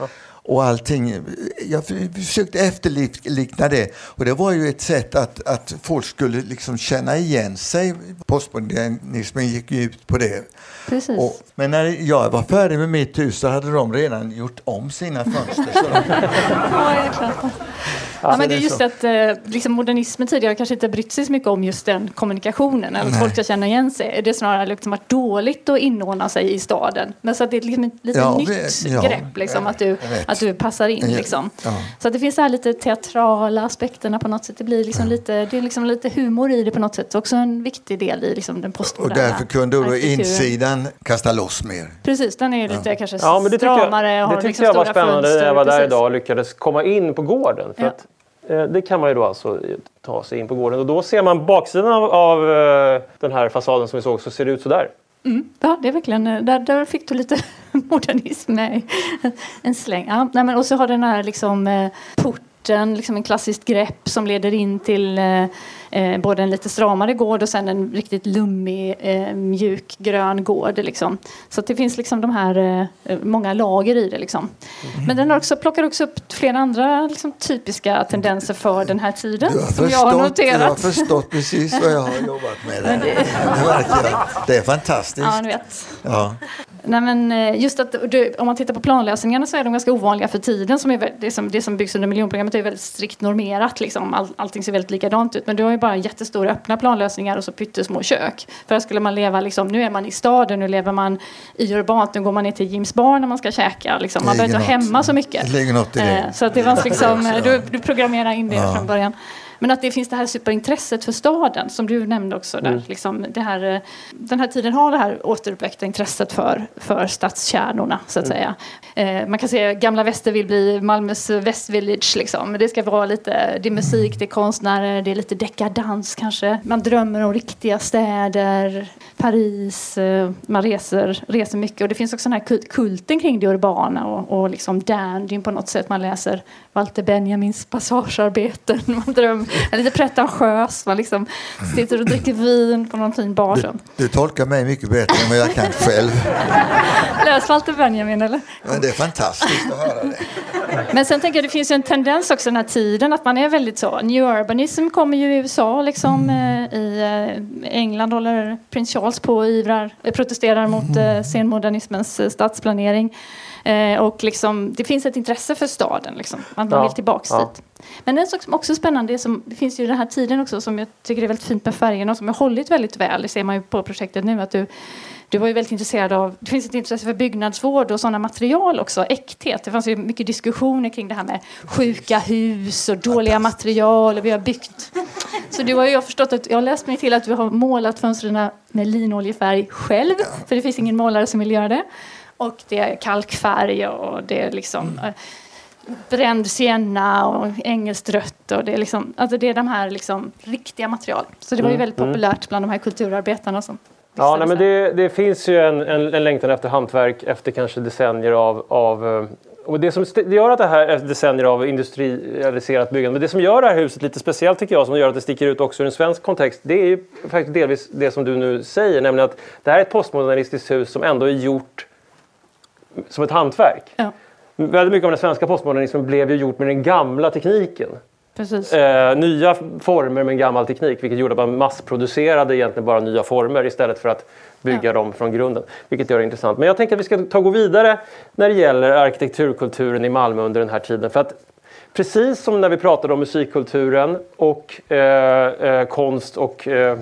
Och allting. Jag för- försökte efterlikna det. Och det var ju ett sätt att, att folk skulle liksom känna igen sig. Postmodernismen gick ju ut på det. Precis. Och, men när jag var färdig med mitt hus så hade de redan gjort om sina fönster. Så de, Ja, det är klart. Ja, men det är så. just att eh, liksom modernismen tidigare kanske inte brytt sig så mycket om just den kommunikationen, eller att folk ska känna igen sig. Det är snarare liksom varit dåligt att inordna sig i staden. Men så att det är liksom ett lite Ja, nytt ja, grepp, liksom, att, du, att du passar in. Liksom. ja. Så att det finns så här lite teatrala aspekterna på något sätt. Det blir liksom lite, det är liksom lite humor i det på något sätt. Också en viktig del i liksom den Och postmoderna därför kunde då insidan kasta loss mer. Precis, den är lite kanske Ja, men det tyckte stramare. jag, det tyckte liksom jag var spännande när jag var där precis. idag och lyckades komma in på gården. För Ja. att, Eh, det kan man ju då alltså ta sig in på gården och då ser man baksidan av, av eh, den här fasaden som vi såg så ser det ut så där. Mm. Ja, det är verkligen, eh, där, där fick du lite modernism med en släng. Ja, nej, men, och så har den här liksom, porten, liksom en klassiskt grepp som leder in till eh, både en lite stramare gård och sen en riktigt lummig, eh, mjuk, grön gård. Liksom. Så det finns liksom de här eh, många lager i det. Liksom. Men den har också, plockar också upp flera andra liksom, typiska tendenser för den här tiden som jag har förstått, jag har noterat. förstått precis vad jag har jobbat med. Det, verkar, det är fantastiskt. Ja, ni vet. Ja. Nej, men eh, just att om man tittar på planlösningarna så är de ganska ovanliga för tiden. Som är, det, som, det som byggs under miljonprogrammet är väldigt strikt normerat. Liksom. All, allting ser väldigt likadant ut. Men du har ju bara jättestora öppna planlösningar och så pyttesmå kök. För skulle man leva, liksom, nu är man i staden, nu lever man i urbant, nu går man ner till Jims bar när man ska käka. Liksom. Man behöver inte vara hemma så mycket. Det ligger något i det. Eh, Så att det var liksom, du, du programmerar in det Ja. från början. Men att det finns det här superintresset för staden som du nämnde också. Där. Liksom det här, eh, den här tiden har det här återuppväckta intresset för, för stadskärnorna så att säga. Eh, man kan säga gamla väster vill bli Malmös Västvillage liksom. Men Det ska vara lite, det är musik, det är konstnärer, det är lite dekadans kanske. Man drömmer om riktiga städer, Paris, eh, man reser, reser mycket. Och det finns också den här kult- kulten kring det urbana och, och liksom dandyn på något sätt. Man läser Walter Benjamins passagearbeten. Man drömmer, är lite pretentiös. Man liksom sitter och dricker vin på någon fin bar. Du, du tolkar mig mycket bättre än vad jag kan själv. Läs Walter Benjamin eller? Men det är fantastiskt att höra det. Men sen tänker jag det finns ju en tendens också den här tiden att man är väldigt så. New urbanism kommer ju i USA liksom. eh, I eh, England håller prins Charles på och ivrar, eh, protesterar mot eh, senmodernismens stadsplanering. Eh, och liksom, det finns ett intresse för staden, liksom. att man Ja, vill tillbaks ja. dit. Men en sak som också är spännande, är som, det finns ju den här tiden också som jag tycker är väldigt fint med färgerna och som har hållit väldigt väl. Det ser man ju på projektet nu. att du du var ju väldigt intresserad av, det finns ett intresse för byggnadsvård och sådana material också, äkthet. Det fanns ju mycket diskussioner kring det här med sjuka hus och dåliga material och vi har byggt. Så du har ju jag förstått att jag har läst mig till att du har målat fönstren med linoljefärg själv, för det finns ingen målare som vill göra det. Och det är kalkfärg och det är liksom eh, bränd sienna och engelskt rött. Och det, är liksom, alltså det är de här liksom riktiga material. Så det var ju väldigt populärt bland de här kulturarbetarna som Ja, nej, men det, det finns ju en, en, en längtan efter hantverk efter kanske decennier av, av eh, och det som gör att det här efter decennier av industrialiserat byggande, men det som gör det här huset lite speciellt tycker jag, som gör att det sticker ut också ur en svensk kontext, det är ju faktiskt delvis det som du nu säger, nämligen att det här är ett postmodernistiskt hus som ändå är gjort som ett hantverk. Ja. Väldigt mycket av den svenska postmodernismen blev ju gjort med den gamla tekniken. Eh, nya former med en gammal teknik vilket gjorde att man massproducerade egentligen bara nya former istället för att bygga dem från grunden. Vilket gör det intressant. Men jag tänker att vi ska ta gå vidare när det gäller arkitekturkulturen i Malmö under den här tiden. För att precis som när vi pratade om musikkulturen och eh, eh, konst och eh,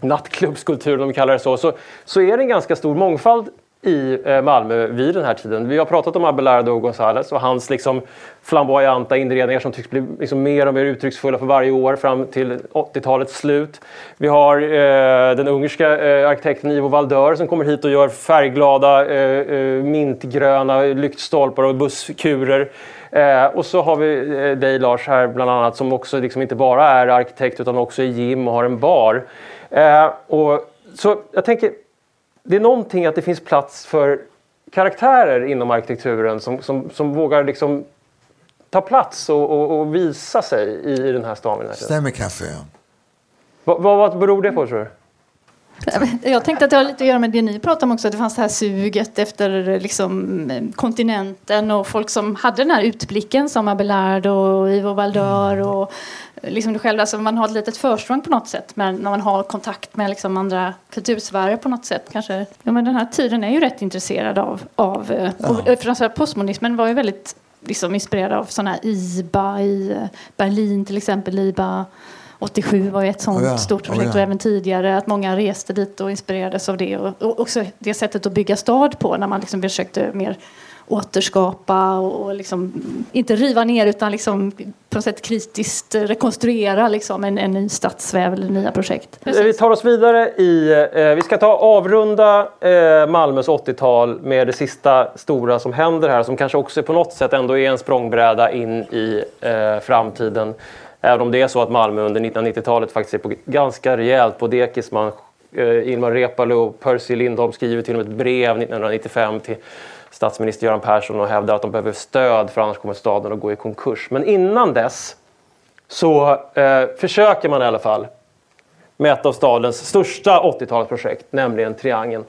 nattklubbskulturen om vi kallar det så, så, så är det en ganska stor mångfald i eh, Malmö vid den här tiden. Vi har pratat om Abelardo González och hans liksom flamboyanta inredningar som tycks bli liksom mer och mer uttrycksfulla för varje år fram till 80-talets slut. Vi har eh, den ungerska eh, arkitekten Ivo Valdör som kommer hit och gör färgglada eh, eh, mintgröna lyktstolpar och busskurer. Eh, och så har vi eh, dig Lars här bland annat som också liksom inte bara är arkitekt utan också är gym och har en bar. Eh, och, så jag tänker, det är någonting att det finns plats för karaktärer inom arkitekturen som, som, som vågar liksom ta plats och, och, och visa sig i den här staden. vid den här tiden. Stämmer kanske. Ja. Vad, vad, vad beror det på tror du? Jag tänkte att det har lite att göra med det ni pratade om också, att det fanns det här suget efter liksom, eh, kontinenten och folk som hade den här utblicken som Abelardo och Ivo Valdör och eh, liksom du själv, alltså man har ett litet försprång på något sätt men när man har kontakt med liksom andra kultursfärer på något sätt kanske. Ja, men den här tiden är ju rätt intresserad av, av eh, och framförallt postmodernismen var ju väldigt liksom inspirerade av sådana här IBA i eh, Berlin till exempel. IBA 87 var ju ett sånt Oh ja, stort projekt oh ja. och även tidigare att många reste dit och inspirerades av det. Och, och också det sättet att bygga stad på när man liksom försökte mer återskapa och, och liksom, inte riva ner utan liksom på något sätt kritiskt rekonstruera liksom en, en ny stadsväv eller nya projekt. Vi tar oss vidare i... Eh, vi ska ta avrunda eh, Malmös 80-tal med det sista stora som händer här som kanske också på något sätt ändå är en språngbräda in i eh, framtiden. Även om det är så att Malmö under 1990-talet faktiskt är på ganska rejält på dekis. Man, eh, Ilmar Reepalu och Percy Lindholm skriver till och med ett brev 1995 till statsminister Göran Persson och hävdar att de behöver stöd för annars kommer staden att gå i konkurs. Men innan dess så eh, försöker man i alla fall med ett av stadens största 80-talsprojekt, nämligen Triangeln.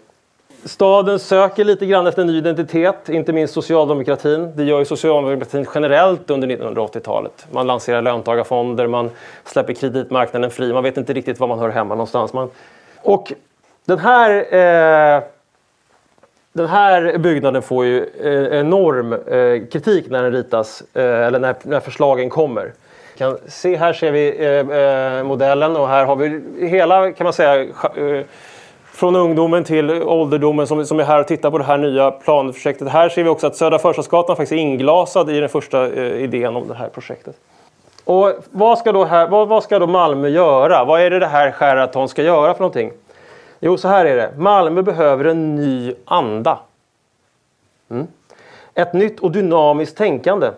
Staden söker lite grann efter en ny identitet, inte minst socialdemokratin. Det gör ju socialdemokratin generellt under 1980-talet. Man lanserar löntagarfonder, man släpper kreditmarknaden fri, man vet inte riktigt var man hör hemma någonstans. Man... Och den här, eh, den här byggnaden får ju eh, enorm eh, kritik när den ritas, eh, eller när, när förslagen kommer. Kan se, här ser vi eh, eh modellen och här har vi hela, kan man säga, eh, från ungdomen till ålderdomen som, som är här och tittar på det här nya planprojektet. Här ser vi också att Södra Förstadsgatan faktiskt är inglasad i den första eh, idén om det här projektet. Och vad ska, då här, vad, vad ska då Malmö göra? Vad är det det här Sheraton ska göra för någonting? Jo, så här är det. Malmö behöver en ny anda. Mm. Ett nytt och dynamiskt tänkande.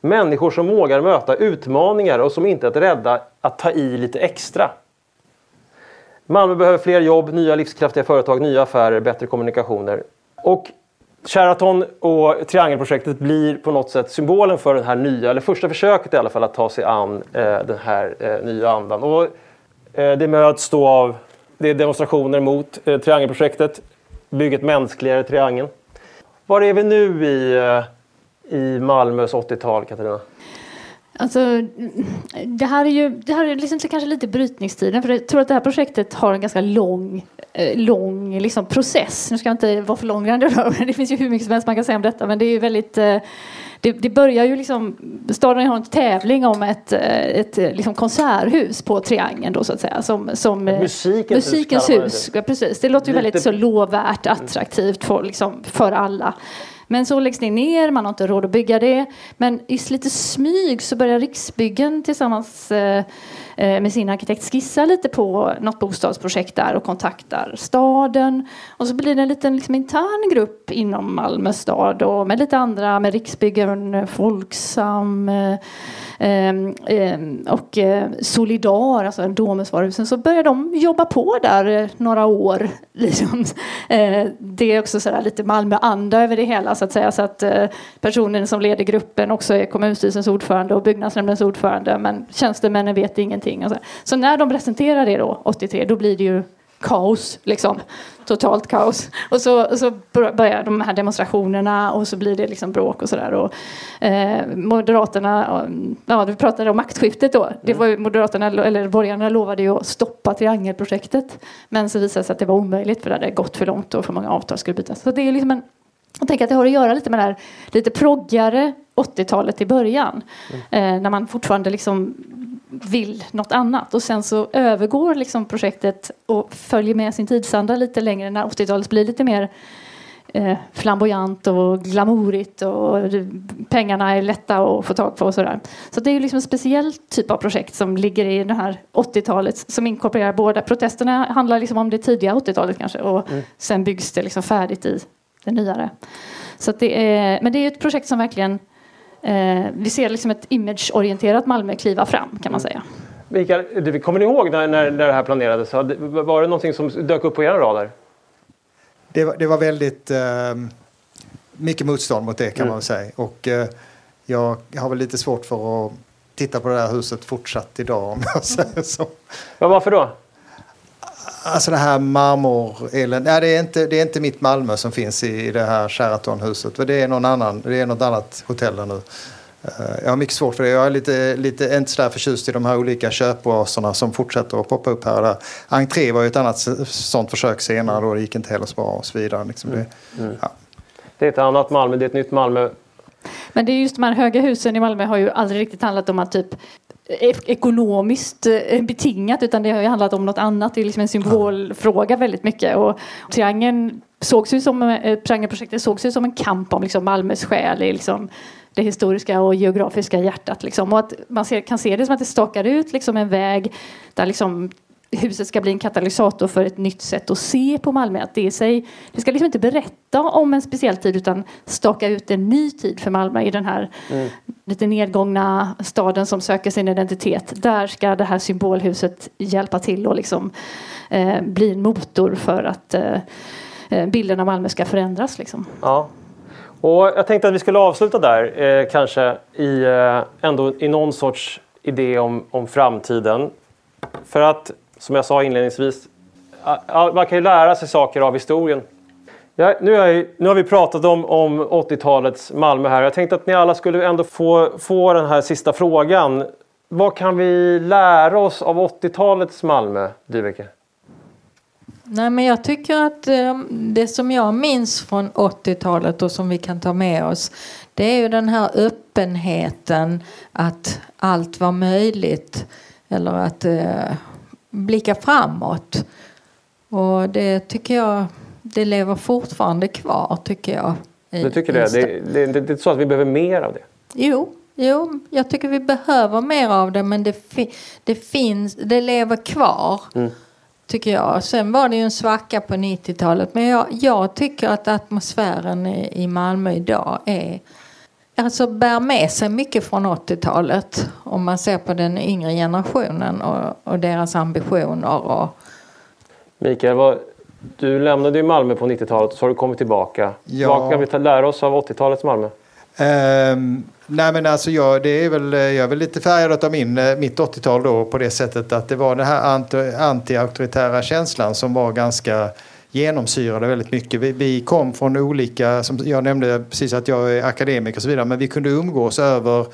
Människor som vågar möta utmaningar och som inte är rädda att ta i lite extra. Malmö behöver fler jobb, nya livskraftiga företag, nya affärer, bättre kommunikationer. Och Sheraton och Triangelprojektet blir på något sätt symbolen för den här nya, eller första försöket i alla fall, att ta sig an eh, den här eh, nya andan. Och, eh, det möts då av det är demonstrationer mot eh, Triangelprojektet, bygg ett mänskligare Triangeln. Var är vi nu i, eh, i Malmös 80-tal, Katarina? Alltså, det här är ju det här är liksom kanske lite brytningstiden. För jag tror att det här projektet har en ganska lång, eh, lång liksom process. Nu ska jag inte vara för långrandig, det finns ju hur mycket som helst man kan säga om detta. Men det är ju väldigt... eh, Det, det börjar ju liksom... Staden har en tävling om ett, eh, ett liksom konserthus på Triangeln då så att säga. Som, som, Musikens hus musikens hus. det. Ja, precis. Det låter ju Lite- väldigt så lovvärt, attraktivt för, liksom, för alla. Men så läggs det ner, man har inte råd att bygga det. Men i lite smyg så börjar Riksbyggen tillsammans eh, eh, med sin arkitekt skissa lite på något bostadsprojekt där och kontaktar staden. Och så blir det en liten liksom, intern grupp inom Malmö stad och med lite andra, med Riksbyggen, Folksam eh, ehm, ehm, och Solidar, alltså Domusvaruhusen, så börjar de jobba på där några år. Liksom. Det är också sådär lite Malmö-anda över det hela så att säga. Så att eh, personen som leder gruppen också är kommunstyrelsens ordförande och byggnadsnämndens ordförande. Men tjänstemännen vet ingenting. Och så. så när de presenterar det då, 83, då blir det ju kaos, liksom. Totalt kaos. Och så, så börjar de här demonstrationerna och så blir det liksom bråk och sådär. Eh, Moderaterna, ja du pratade om maktskiftet då. Det var ju Moderaterna, eller borgarna lovade ju att stoppa triangelprojektet. Men så visade det sig att det var omöjligt för det hade gått för långt och för många avtal skulle bytas. Så det är liksom en, jag tänker att det har att göra lite med det här lite proggare 80-talet i början. Eh, när man fortfarande liksom vill något annat. Och sen så övergår liksom projektet och följer med sin tidsanda lite längre när 80-talet blir lite mer eh, flamboyant och glamourigt och pengarna är lätta att få tag på och sådär. Så det är ju liksom en speciell typ av projekt som ligger i det här 80-talet som inkorporerar båda. Protesterna handlar liksom om det tidiga 80-talet kanske och sen byggs det liksom färdigt i det nyare. Så att det är, men det är ett projekt som verkligen Eh, vi ser liksom ett imageorienterat Malmö kliva fram kan man säga. Mikael, kommer ni ihåg när, när, när det här planerades? Var det någonting som dök upp på era radar? Det, var- det var väldigt eh, mycket motstånd mot det kan Mm. man säga. Och eh, jag har väl lite svårt för att titta på det här huset fortsatt idag om jag säger så. Ja, varför då? Alltså det här marmoreländet. Nej, det, är inte, det är inte mitt Malmö som finns i, i det här Sheratonhuset. För det är, någon annan, det är något annat hotell där nu. Eh, Jag har mycket svårt för det. Jag är lite, lite inte så där förtjust i de här olika köpoaserna som fortsätter att poppa upp här och där. Entré var ju ett annat sånt försök senare då. Det gick inte heller så bra och så vidare. Liksom det, ja. Det är ett annat Malmö, det är ett nytt Malmö. Men det är just de här höga husen i Malmö har ju aldrig riktigt handlat om att typ Eh, ekonomiskt eh, betingat utan det har ju handlat om något annat. Det är liksom en symbolfråga väldigt mycket. Och triangeln sågs ju som, eh, triangelprojektet sågs ju som en kamp om liksom Malmös själ i liksom det historiska och geografiska hjärtat. Liksom. Och att man ser, kan se det som att det stakar ut liksom en väg där liksom huset ska bli en katalysator för ett nytt sätt att se på Malmö. Att det, sig, det ska liksom inte berätta om en speciell tid utan staka ut en ny tid för Malmö i den här lite nedgångna staden som söker sin identitet. Där ska det här symbolhuset hjälpa till och liksom, eh, bli en motor för att eh, eh, bilden av Malmö ska förändras. Liksom. Ja. Och jag tänkte att vi skulle avsluta där, eh, kanske i, eh, ändå i någon sorts idé om, om framtiden. För att, som jag sa inledningsvis, man kan ju lära sig saker av historien. Ja, nu, är, nu har vi pratat om, om 80-talets Malmö här. Jag tänkte att ni alla skulle ändå få, få den här sista frågan. Vad kan vi lära oss av 80-talets Malmö, Dyveke? Nej, men jag tycker att eh, det som jag minns från 80-talet och som vi kan ta med oss det är ju den här öppenheten att allt var möjligt eller att eh, blicka framåt. Och det tycker jag det lever fortfarande kvar tycker jag. i- Du tycker det? Det, det, det? Det är så att vi behöver mer av det? Jo, jo, jag tycker vi behöver mer av det men det, fi- det finns, det lever kvar. Tycker jag. Sen var det ju en svacka på 90-talet men jag, jag tycker att atmosfären i, i Malmö idag är Alltså bär med sig mycket från 80-talet om man ser på den yngre generationen och, och deras ambitioner. Och, Mikael, vad, du lämnade ju Malmö på 90-talet och så har du kommit tillbaka. Ja. Vad kan vi ta, lära oss av 80-talets Malmö? Ehm, nej men alltså jag, det är väl, jag är väl lite färgad av min, eh, mitt 80-tal då på det sättet att det var den här anti- anti-auktoritära känslan som var ganska genomsyrade väldigt mycket. Vi, vi kom från olika, som jag nämnde precis att jag är akademiker och så vidare, men vi kunde umgås över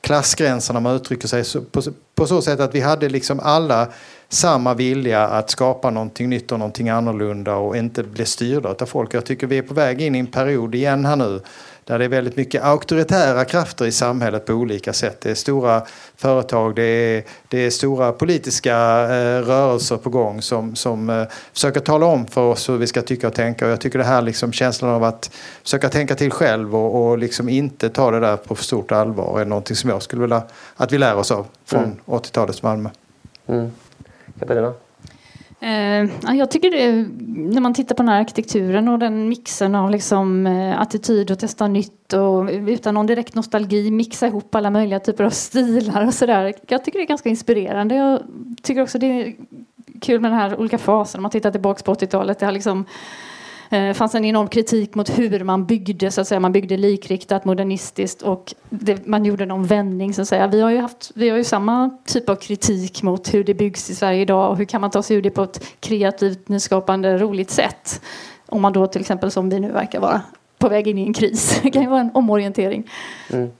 klassgränserna om man uttrycker sig så, på, på så sätt att vi hade liksom alla samma vilja att skapa någonting nytt och någonting annorlunda och inte bli styrda av folk. Jag tycker vi är på väg in i en period igen här nu där det är väldigt mycket auktoritära krafter i samhället på olika sätt. Det är stora företag, det är, det är stora politiska eh, rörelser på gång som, som eh, försöker tala om för oss hur vi ska tycka och tänka. Och jag tycker det här liksom känslan av att försöka tänka till själv och, och liksom inte ta det där på för stort allvar är någonting som jag skulle vilja att vi lär oss av från Mm. 80-talets Malmö. Mm. Katarina? Eh, jag tycker det, när man tittar på den här arkitekturen och den mixen av liksom, eh, attityd och testa nytt och utan någon direkt nostalgi mixa ihop alla möjliga typer av stilar och sådär. Jag tycker det är ganska inspirerande. Jag tycker också det är kul med den här olika fasen. Om man tittar tillbaka på 80-talet. Det har liksom det fanns en enorm kritik mot hur man byggde, så att säga. Man byggde likriktat, modernistiskt och det, man gjorde någon vändning, så att säga. Vi har, ju haft, vi har ju samma typ av kritik mot hur det byggs i Sverige idag och hur kan man ta sig ur det på ett kreativt, nyskapande, roligt sätt. Om man då till exempel, som vi nu verkar vara, på väg in i en kris. Det kan ju vara en omorientering. Mm.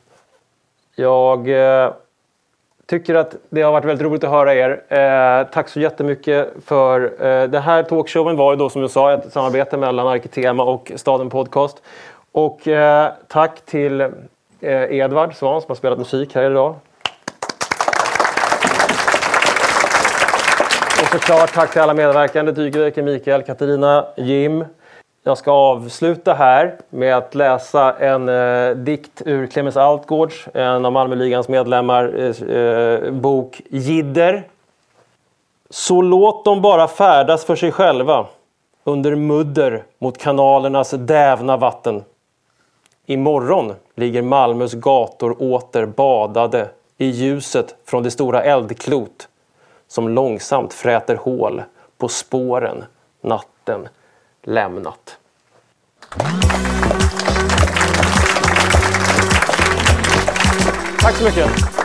Jag eh, tycker att det har varit väldigt roligt att höra er. Eh, tack så jättemycket för eh, det här talkshowen var ju då som jag sa ett samarbete mellan Arkitema och Staden Podcast. Och eh, tack till eh, Edvard Svan som har spelat musik här idag. Och såklart tack till alla medverkande, Dygveke, Mikael, Katarina, Jim. Jag ska avsluta här med att läsa en eh, dikt ur Clemens Altgårds, en av Malmöligans medlemmar, eh, eh, bok Jidder. Så låt dem bara färdas för sig själva under mudder mot kanalernas dävna vatten. Imorgon ligger Malmös gator åter badade i ljuset från det stora eldklot som långsamt fräter hål på spåren natten lämnat. Tack så mycket!